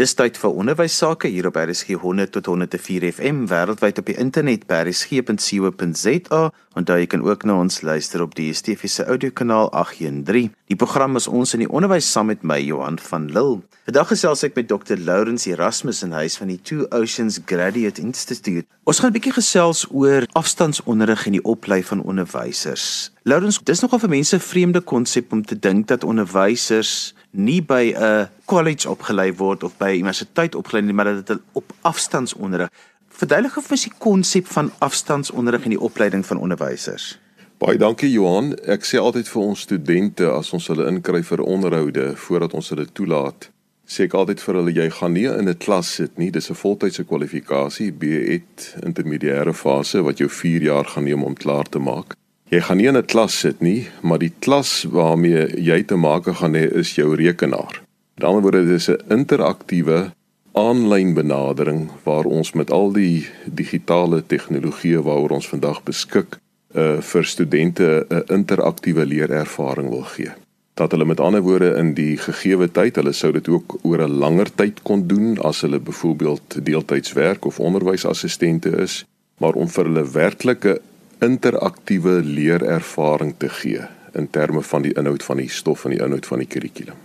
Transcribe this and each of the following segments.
Dis tyd vir onderwys sake hier op RSG 100 tot 104 FM wêreldwyd op die internet by rsg.co.za en daar jy kan ook na ons luister op die DSTV se audiokanaal 813. Die program is ons in die onderwys saam met my Johan van Lille. Vandag gesels ek met Dr. Lawrence Erasmus in huis van die Two Oceans Graduate Institute. Ons gaan 'n bietjie gesels oor afstandsonderrig en die oplei van onderwysers. Lawrence, dis nogal vir mense 'n vreemde konsep om te dink dat onderwysers nie by 'n college opgelei word of by universiteit opgelei nie, maar dat dit op afstandsonderrig. Verduidelik of is die konsep van afstandsonderrig en die opleiding van onderwysers? Baie dankie Johan. Ek sê altyd vir ons studente as ons hulle inkry vir onderhoude voordat ons hulle toelaat, sê ek altyd vir hulle jy gaan nie in 'n klas sit nie. Dis 'n voltydse kwalifikasie, BEd intermediêre fase wat jou 4 jaar gaan neem om klaar te maak. Jy gaan nie in 'n klas sit nie, maar die klas waarmee jy te maak gaan hê is jou rekenaar. Met ander woorde, dit is 'n interaktiewe aanlyn benadering waar ons met al die digitale tegnologieë waaroor ons vandag beskik, uh vir studente 'n interaktiewe leerervaring wil gee. Dat hulle met ander woorde in die gegeewe tyd, hulle sou dit ook oor 'n langer tyd kon doen as hulle byvoorbeeld deeltydswerk of onderwysassistente is, maar om vir hulle werklike interaktiewe leerervaring te gee in terme van die inhoud van die stof en die inhoud van die kurrikulum.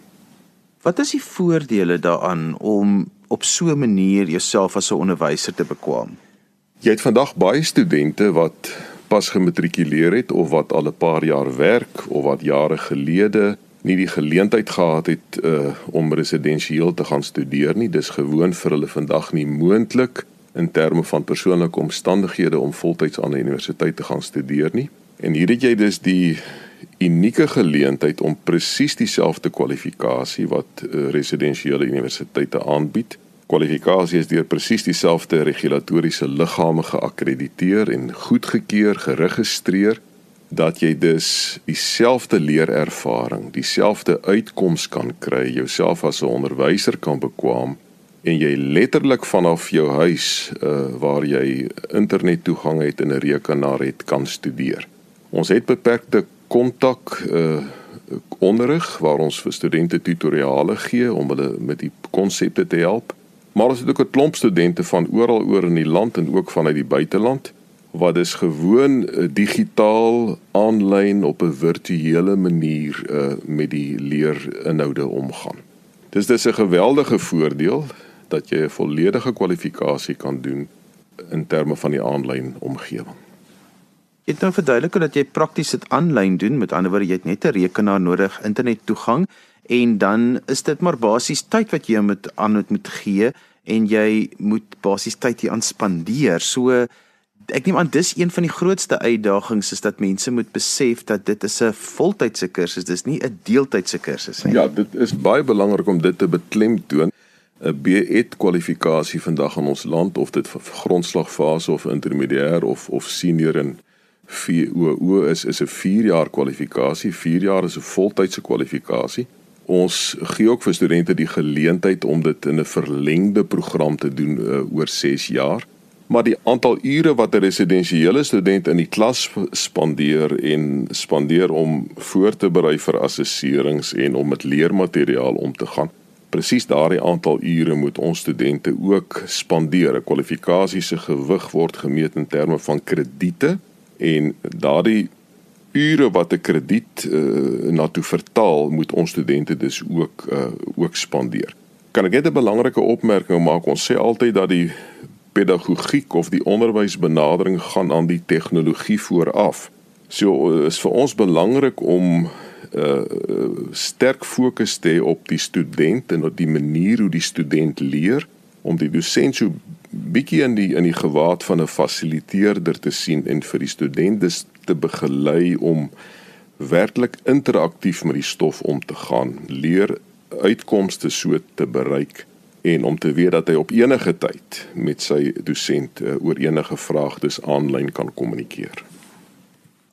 Wat is die voordele daaraan om op so 'n manier jouself as 'n onderwyser te bekwam? Jy het vandag baie studente wat pas gematrikuleer het of wat al 'n paar jaar werk of wat jare gelede nie die geleentheid gehad het uh, om residensieel te gaan studeer nie. Dis gewoon vir hulle vandag nie moontlik in terme van persoonlike omstandighede om voltyds aan 'n universiteit te gaan studeer nie. En hier het jy dus die unieke geleentheid om presies dieselfde kwalifikasie wat uh, residensiële universiteite aanbied. Kwalifikasie is deur presies dieselfde regulatoriese liggame geakkrediteer en goedgekeur, geregistreer dat jy dus dieselfde leerervaring, dieselfde uitkoms kan kry, jouself as 'n onderwyser kan bekwam en jy letterlik vanaf jou huis uh, waar jy internet toegang het en 'n rekenaar het kan studeer. Ons het beperkte kontak uh onderrig waar ons vir studente tutoriale gee om hulle met die konsepte te help. Maar ons het ook 'n klomp studente van oral oor in die land en ook vanuit die buiteland wat is gewoon uh, digitaal aanlyn op 'n virtuele manier uh met die leerinhoude omgaan. Dis dis 'n geweldige voordeel dat jy 'n volledige kwalifikasie kan doen in terme van die aanlyn omgewing. Jy het nou verduidelik dat jy prakties dit aanlyn doen, met ander woorde jy het net 'n rekenaar nodig, internet toegang en dan is dit maar basies tyd wat jy moet aan moet, gee en jy moet basies tyd hier aan spandeer. So ek neem aan dis een van die grootste uitdagings is dat mense moet besef dat dit is 'n voltydse kursus, dis nie 'n deeltydse kursus nie. Ja, dit is baie belangrik om dit te beklemtoon. 'n BEd kwalifikasie vandag in ons land of dit grondslagfase of intermediair of of senior en VOO is is 'n 4 jaar kwalifikasie. 4 jaar is 'n voltydse kwalifikasie. Ons gee ook vir studente die geleentheid om dit in 'n verlengde program te doen uh, oor 6 jaar. Maar die aantal ure wat 'n residensiële student in die klas spandeer en spandeer om voor te berei vir assesserings en om met leermateriaal om te gaan, presies daardie aantal ure moet ons studente ook spandeer. 'n Kwalifikasie se gewig word gemeet in terme van krediete en daardie ure wat 'n krediet uh, na toe vertaal, moet ons studente dus ook uh, ook spandeer. Kan ek net 'n belangrike opmerking maak? Ons sê altyd dat die pedagogiek of die onderwysbenadering gaan aan die tegnologie vooraf. So is vir ons belangrik om uh sterk fokus te op die student en op die manier hoe die student leer om die dosent so bietjie in die in die gewaad van 'n fasiliteerder te sien en vir die studente te begelei om werklik interaktief met die stof om te gaan, leer uitkomste so te bereik en om te weet dat hy op enige tyd met sy dosent uh, oor enige vraag dis aanlyn kan kommunikeer.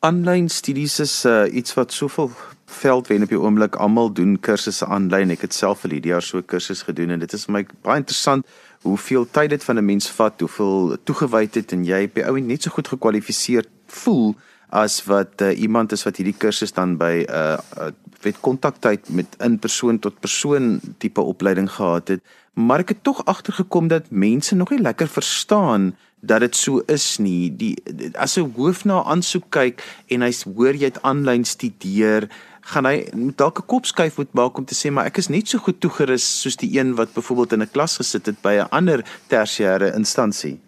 Aanlyn studies is uh, iets wat soveel veld wen op die oomblik almal doen kursusse aanlyn. Ek het self vir hierdie jaar so kursus gedoen en dit is vir my baie interessant hoeveel tyd dit van 'n mens vat, hoeveel toegewydheid en jy op die ou en net so goed gekwalifiseer voel as wat uh, iemand is wat hierdie kursus dan by 'n uh, uh, weet kontaktyd met in persoon tot persoon tipe opleiding gehad het. Maar ek het tog agtergekom dat mense nog nie lekker verstaan dat dit so is nie. Die as 'n hoof na aansoek kyk en hy hoor jy het aanlyn studeer, gaan hy dalk 'n kop skuif moet maak om te sê maar ek is net so goed toegerus soos die een wat byvoorbeeld in 'n klas gesit het by 'n ander tersiêre instansie.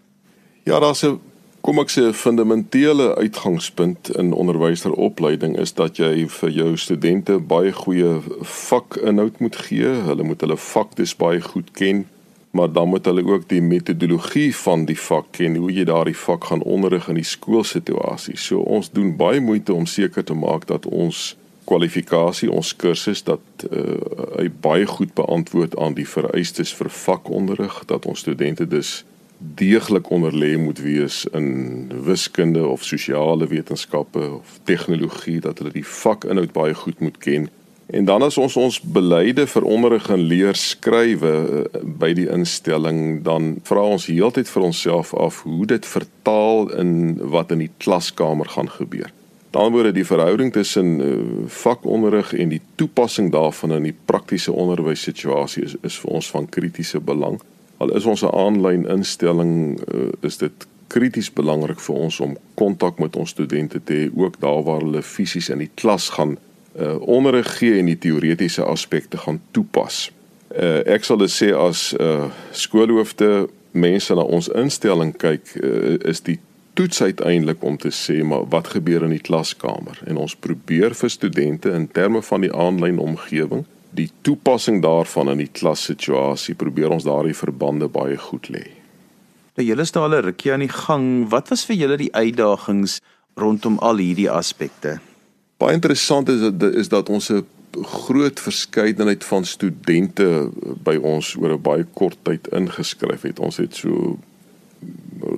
Ja, daar's 'n kom ek sê 'n fundamentele uitgangspunt in onderwyseropleiding is dat jy vir jou studente baie goeie vakinhoud moet gee. Hulle moet hulle vak dis baie goed ken maar dan moet hulle ook die metodologie van die vak ken, hoe jy daardie vak gaan onderrig in die skoolsituasie. So ons doen baie moeite om seker te maak dat ons kwalifikasie, ons kursus dat uh, hy baie goed beantwoord aan die vereistes vir vakonderrig, dat ons studente dus deeglik onderlê moet wees in wiskunde of sosiale wetenskappe of tegnologie, dat hulle die vakinhoud baie goed moet ken En dan as ons ons beleide vir onderrig en leer skrywe eh, by die instelling, dan vra ons heeltyd vir onsself af hoe dit vertaal in wat in die klaskamer gaan gebeur. Word die verhouding tussen uh, vakonderrig en die toepassing daarvan in die praktiese onderwyssituasie is, is vir ons van kritiese belang. Al is ons 'n aanlyn instelling, uh, is dit krities belangrik vir ons om kontak met ons studente te hê ook daar waar hulle fisies in die klas gaan uh onderrig gee en die teoretiese aspekte gaan toepas. Uh ek sal dit sê as uh skoolhoofde mense na ons instelling kyk, uh, is die toets uiteindelik om te sê maar wat gebeur in die klaskamer en ons probeer vir studente in terme van die aanlyn omgewing die toepassing daarvan in die klassituasie probeer ons daardie verbande baie goed lê. Nou julle staan al 'n rukkie aan die gang. Wat was vir julle die uitdagings rondom al hierdie aspekte? Baie interessant is dat is dat ons 'n groot verskeidenheid van studente by ons oor 'n baie kort tyd ingeskryf het. Ons het so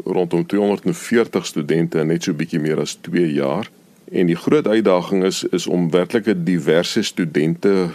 rondom 240 studente in net so bietjie meer as 2 jaar. En die groot uitdaging is is om werklik 'n diverse studente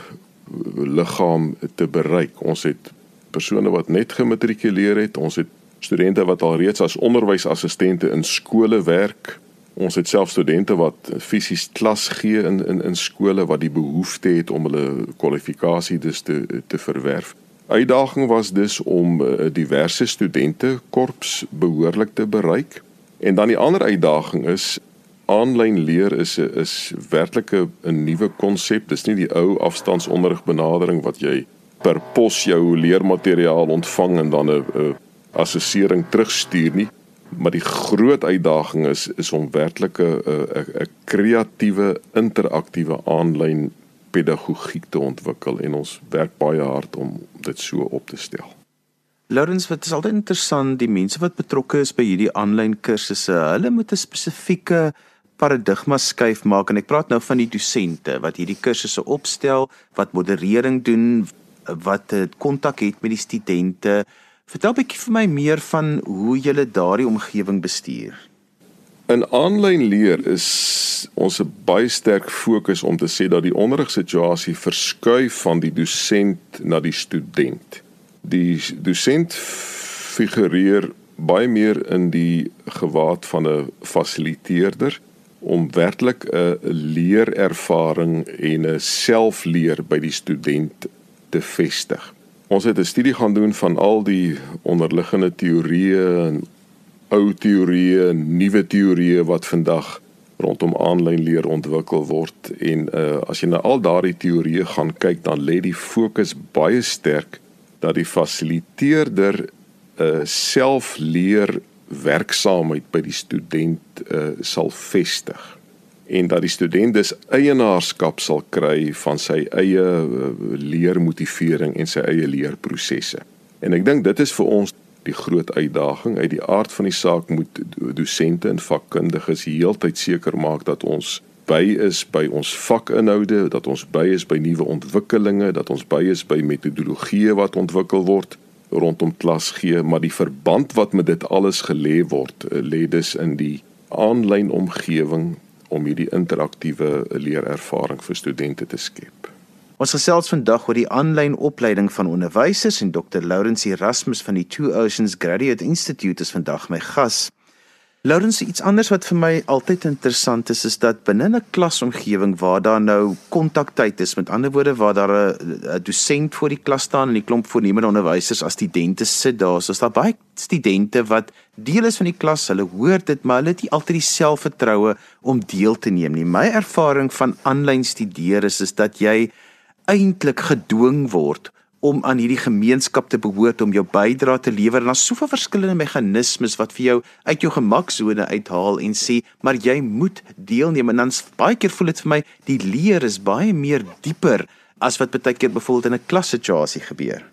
liggaam te bereik. Ons het persone wat net gematrikuleer het, ons het studente wat al reeds as onderwysassistente in skole werk, Ons het self studente wat fisies klas gee in in in skole wat die behoefte het om hulle kwalifikasie dus te te verwerf. Uitdaging was dus om eh, diverse studente korps behoorlik te bereik. En dan die ander uitdaging is aanlyn leer is is werklik 'n nuwe konsep. Dis nie die ou afstandsonderrig benadering wat jy per pos jou leermateriaal ontvang en dan 'n assessering terugstuur nie maar die groot uitdaging is is om werklik 'n 'n kreatiewe interaktiewe aanlyn pedagogiek te ontwikkel en ons werk baie hard om dit so op te stel. Laurens, wat is altyd interessant, die mense wat betrokke is by hierdie aanlyn kursusse, hulle moet 'n spesifieke paradigma skuif maak en ek praat nou van die dosente wat hierdie kursusse opstel, wat moderering doen, wat kontak het met die studente. Vertel 'n bietjie vir my meer van hoe jy daardie omgewing bestuur. In aanlyn leer is ons 'n baie sterk fokus om te sê dat die onderrigsituasie verskuif van die dosent na die student. Die dosent figureer baie meer in die gewaad van 'n fasiliteerder om werklik 'n leerervaring en 'n selfleer by die student te vestig. Ons het 'n studie gaan doen van al die onderliggende teorieë en ou teorieë nuwe teorieë wat vandag rondom aanlyn leer ontwikkel word en uh, as jy na al daardie teorieë gaan kyk dan lê die fokus baie sterk dat die fasiliteerder 'n uh, eh, selfleer werksaamheid by die student uh, sal vestig en dat die student dus eienaarskap sal kry van sy eie leermotivering en sy eie leerprosesse. En ek dink dit is vir ons die groot uitdaging uit die aard van die saak moet dosente en vakkundiges heeltyd seker maak dat ons by is by ons vakinhoude, dat ons by is by nuwe ontwikkelinge, dat ons by is by metodologieë wat ontwikkel word rondom klas gee, maar die verband wat met dit alles gelê word, eh, lê dus in die aanlyn omgewing om hierdie interaktiewe leerervaring vir studente te skep. Ons gesels vandag oor die aanlyn opleiding van onderwysers en Dr. Lawrence Erasmus van die Two Oceans Graduate Institute is vandag my gas. Lourens iets anders wat vir my altyd interessant is is dat binne 'n klasomgewing waar daar nou kontaktyd is, met ander woorde waar daar 'n dosent voor die klas staan en 'n klomp voornemende onderwysers as studente sit daar, soos daar baie studente wat deel is van die klas, hulle hoor dit, maar hulle het nie altyd die selfvertroue om deel te neem nie. My ervaring van aanlyn studeer is is dat jy eintlik gedwing word om aan hierdie gemeenskap te behoort om jou bydrae te lewer. En daar's soveel verskillende meganismes wat vir jou uit jou gemaksone uithaal en sê maar jy moet deelneem. En dan baie keer voel dit vir my die leer is baie meer dieper as wat baie keer byvoorbeeld in 'n klassituasie gebeur.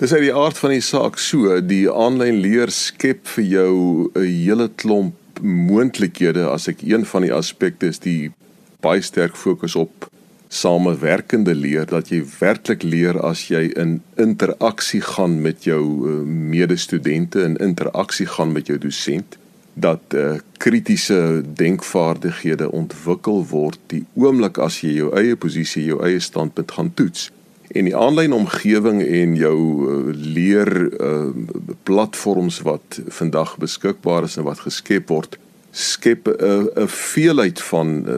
Dis uit die aard van die saak so, die aanlyn leer skep vir jou 'n hele klomp moontlikhede. As ek een van die aspekte is die baie sterk fokus op samewerkende leer dat jy werklik leer as jy in interaksie gaan met jou uh, medestudente en in interaksie gaan met jou dosent dat uh, kritiese denkvaardighede ontwikkel word die oomblik as jy jou eie posisie jou eie standpunt gaan toets. En die aanlyn omgewing en jou uh, leer uh, platforms wat vandag beskikbaar is en wat geskep word skep 'n 'n veelheid van uh,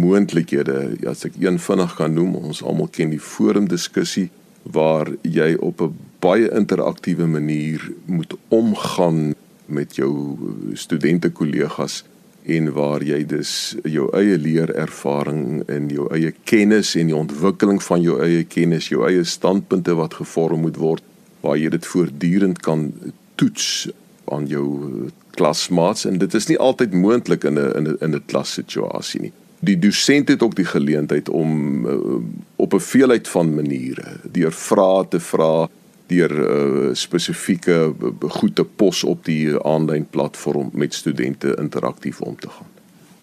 moontlikhede. As ek een vinnig kan noem, ons almal ken die forum diskussie waar jy op 'n baie interaktiewe manier moet omgaan met jou studente kollegas en waar jy dus jou eie leerervaring en jou eie kennis en die ontwikkeling van jou eie kennis, jou eie standpunte wat gevorm moet word, waar jy dit voortdurend kan toets aan jou klasmaats en dit is nie altyd moontlik in 'n in 'n in 'n klassituasie nie. Die dosent het ook die geleentheid om uh, op 'n veelheid van maniere deur vrae te vra deur uh, spesifieke goed te pos op die aanlyn platform met studente interaktief om te gaan.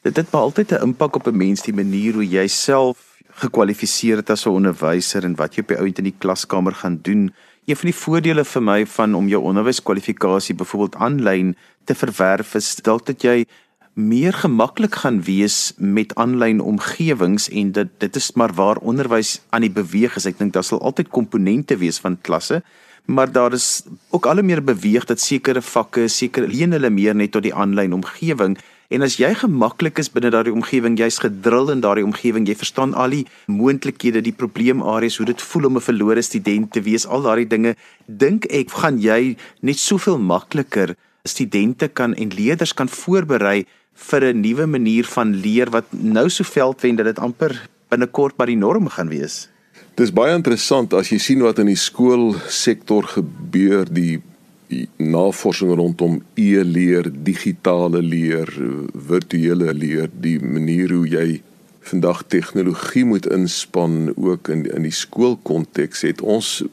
Dit het maar altyd 'n impak op 'n mens die manier hoe jy self gekwalifiseer het as 'n onderwyser en wat jy op die ount in die klaskamer gaan doen. Een van die voordele vir my van om jou onderwyskwalifikasie byvoorbeeld aanlyn te verwerf is dalk dat jy meer gemaklik gaan wees met aanlyn omgewings en dit dit is maar waar onderwys aan die beweeg is. Ek dink daar sal altyd komponente wees van klasse, maar daar is ook al hoe meer beweeg dat sekere vakke seker leen hulle meer net tot die aanlyn omgewing. En as jy gemaklik is binne daardie omgewing, jy's gedrul in daardie omgewing, jy verstaan al die moontlikhede, die probleemareas, hoe dit voel om 'n verlore student te wees, al daardie dinge, dink ek gaan jy net soveel makliker studente kan en leerders kan voorberei vir 'n nuwe manier van leer wat nou so veldwend dat dit amper binnekort by die norm gaan wees. Dis baie interessant as jy sien wat in die skoolsektor gebeur, die navorsing rondom e-leer, digitale leer, virtuele leer, die manier hoe jy vandag tegnologie moet inspann ook in in die skoolkonteks het ons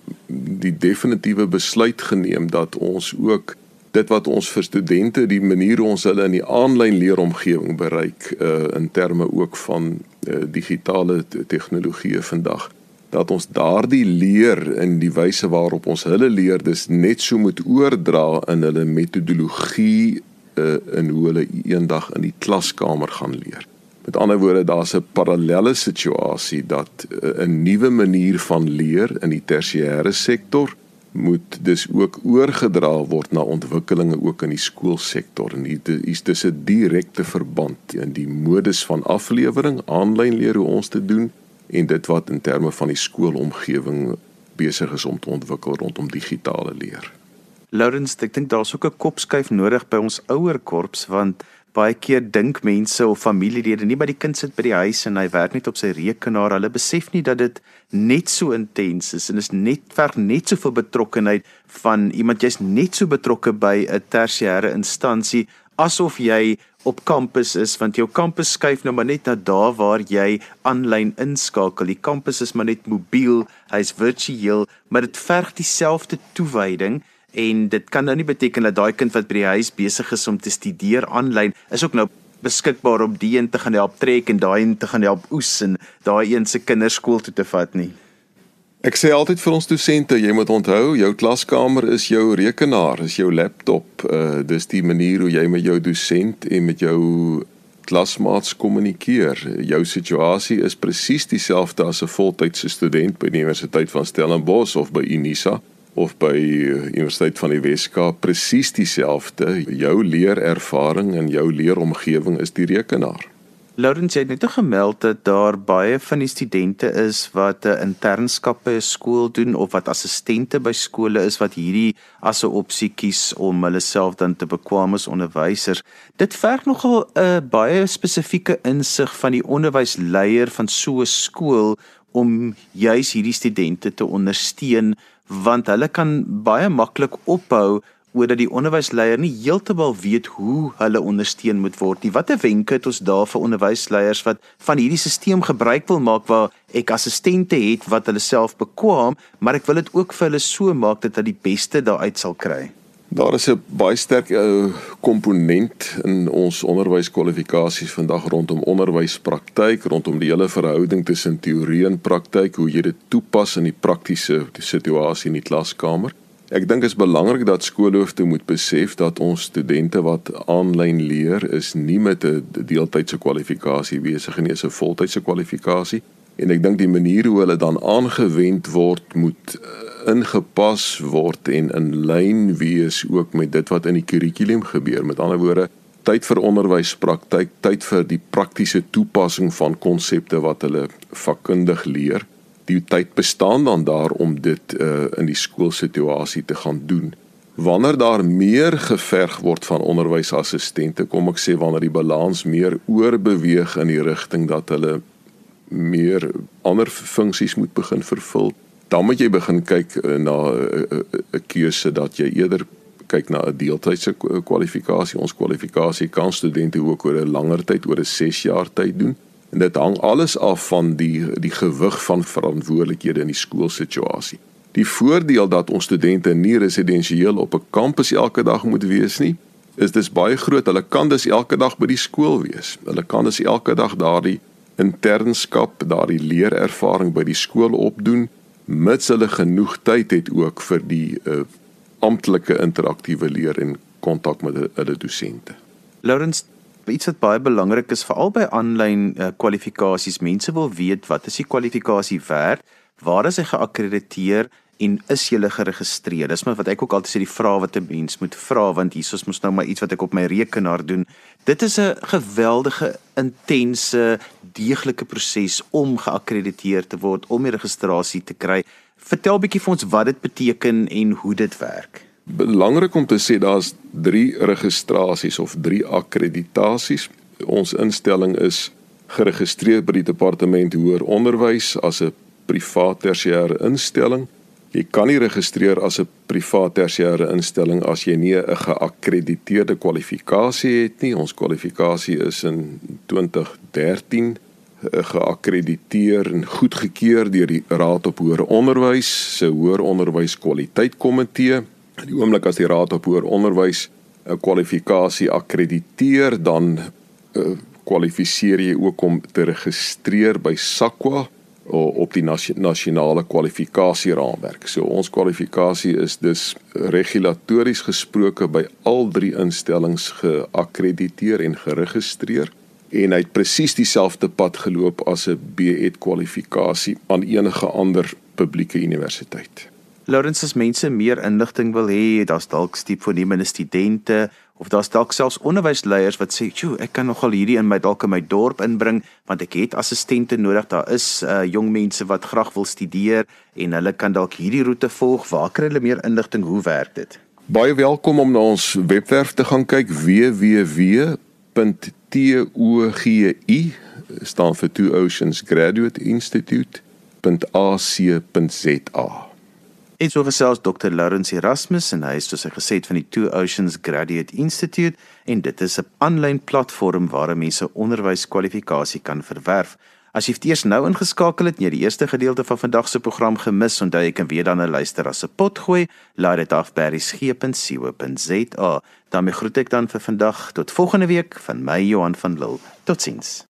die definitiewe besluit geneem dat ons ook dit wat ons vir studente die manier hoe ons hulle in die aanlyn leeromgewing bereik uh, in terme ook van uh, digitale tegnologieë vandag dat ons daardie leer in die wyse waarop ons hulle leer dis net so moet oordra in hulle metodologie uh, in hoe hulle eendag in die klaskamer gaan leer. Met ander woorde daar's 'n parallelle situasie dat 'n uh, nuwe manier van leer in die tersiêre sektor moet dus ook oorgedra word na ontwikkelinge ook in die skoolsektor en hier is dis 'n direkte verband in die modus van aflewering, aanlyn leer hoe ons te doen en dit wat in terme van die skoolomgewing besig is om te ontwikkel rondom digitale leer. Lawrence, ek dink daar's ook 'n kopskuif nodig by ons ouer korps want baie keer dink mense of familielede nie by die kind sit by die huis en hy werk net op sy rekenaar. Hulle besef nie dat dit net so intens is en is net ver net soveel betrokkenheid van iemand jy's net so betrokke by 'n tersiêre instansie asof jy op kampus is want jou kampus skuif nou maar net na daar waar jy aanlyn inskakel. Die kampus is maar net mobiel, hy's virtueel, maar dit verg dieselfde toewyding en dit kan nou nie beteken dat daai kind wat by die huis besig is om te studeer aanlyn is ook nou beskikbaar om die een te gaan help trek en daai een te gaan help oes en daai een se kinders skool toe te vat nie. Ek sê altyd vir ons dosente, jy moet onthou, jou klaskamer is jou rekenaar, is jou laptop. Uh dis die manier hoe jy met jou dosent en met jou klasmaats kommunikeer. Jou situasie is presies dieselfde as 'n voltydse student by die Universiteit van Stellenbosch of by Unisa of by Universiteit van die Weskaap presies dieselfde. Jou leerervaring en jou leeromgewing is die rekenaar. Laurens het net gemeld dat daar baie van die studente is wat 'n internskap by 'n skool doen of wat assistente by skole is wat hierdie as 'n opsie kies om hulle self dan te bekwame as onderwysers. Dit verg nogal 'n baie spesifieke insig van die onderwysleier van so 'n skool om juis hierdie studente te ondersteun want hulle kan baie maklik ophou oor dat die onderwysleier nie heeltemal weet hoe hulle ondersteun moet word nie. Watter wenke het ons daar vir onderwysleiers wat van hierdie stelsel gebruik wil maak waar ek assistente het wat hulle self bekwam, maar ek wil dit ook vir hulle so maak dat hulle die beste daaruit sal kry. Daar is 'n baie sterk uh, komponent in ons onderwyskwalifikasies vandag rondom onderwyspraktyk, rondom die hele verhouding tussen teorie en praktyk, hoe jy dit toepas in die praktiese situasie in die klaskamer. Ek dink dit is belangrik dat skoolhoofde moet besef dat ons studente wat aanlyn leer is nie met 'n deeltydse kwalifikasie besig nie, dis 'n voltydse kwalifikasie. En ek dink die manier hoe hulle dan aangewend word moet eh, ingepas word en in lyn wees ook met dit wat in die kurrikulum gebeur. Met ander woorde, tyd vir onderwyspraktyk, tyd vir die praktiese toepassing van konsepte wat hulle vakkundig leer die tyd bestaan dan daar om dit uh, in die skoolsituasie te gaan doen. Wanneer daar meer geverg word van onderwysassistente, kom ek sê wanneer die balans meer oorbeweeg in die rigting dat hulle meer ander funksies moet begin vervul, dan moet jy begin kyk uh, na 'n uh, uh, keuse dat jy eerder kyk na 'n deeltydse kwalifikasie. Ons kwalifikasie kan studente ook oor 'n langer tyd, oor 'n 6 jaar tyd doen. En dit hang alles af van die die gewig van verantwoordelikhede in die skoolsituasie. Die voordeel dat ons studente nie residensieel op 'n kampus elke dag moet wees nie, is dis baie groot. Hulle kan dus elke dag by die skool wees. Hulle kan dus elke dag daardie internskap, daardie leerervaring by die skool opdoen mits hulle genoeg tyd het ook vir die uh, amptelike interaktiewe leer en kontak met hulle dosente. Lawrence iets wat baie belangrik is veral by aanlyn uh, kwalifikasies. Mense wil weet wat is die kwalifikasie werd? Waar is hy geakkrediteer en is jy geregistreer? Dis maar wat ek ook altyd sê die vrae wat 'n mens moet vra want hier is mos nou maar iets wat ek op my rekenaar doen. Dit is 'n geweldige intense deeglike proses om geakkrediteer te word om die registrasie te kry. Vertel 'n bietjie vir ons wat dit beteken en hoe dit werk belangrik om te sê daar's 3 registrasies of 3 akkreditasies. Ons instelling is geregistreer by die departement hoër onderwys as 'n privaat tersiêre instelling. Jy kan nie registreer as 'n privaat tersiêre instelling as jy nie 'n geakkrediteerde kwalifikasie het nie. Ons kwalifikasie is in 2013 eh, geakkrediteer en goedgekeur deur die Raad op Hoër Onderwys se Hoër Onderwys Kwaliteit Komitee die oomblik as die Raad op Hoër Onderwys 'n kwalifikasie akkrediteer, dan uh, kwalifiseer jy ook om te registreer by SAQA op die nasionale kwalifikasieraamwerk. So ons kwalifikasie is dus regulatories gesproke by al drie instellings geakkrediteer en geregistreer en hy het presies dieselfde pad geloop as 'n BEd kwalifikasie aan enige ander publieke universiteit. Lawrence as mense meer inligting wil hê, daar's dalk stiep voornemende studente of daar's dalk selfs onderwysleiers wat sê, "Sjoe, ek kan nogal hierdie in my dalk in my dorp inbring want ek het assistente nodig. Daar is uh jong mense wat graag wil studeer en hulle kan dalk hierdie roete volg. Waar kry hulle meer inligting? Hoe werk dit?" Baie welkom om na ons webwerf te gaan kyk www.togi staan vir Two Oceans Graduate Institute.ac.za. En so gesels Dr. Lawrence Erasmus en hy is soos hy gesê het van die Two Oceans Graduate Institute en dit is 'n aanlyn platform waar mense onderwyskwalifikasie kan verwerf. As jy eers nou ingeskakel het en jy die eerste gedeelte van vandag se program gemis, onthou jy kan weer dan 'n luister as 'n pot gooi. Laai dit af by berriesgep.co.za. daarmee groet ek dan vir vandag tot volgende week van my Johan van Lille. Totsiens.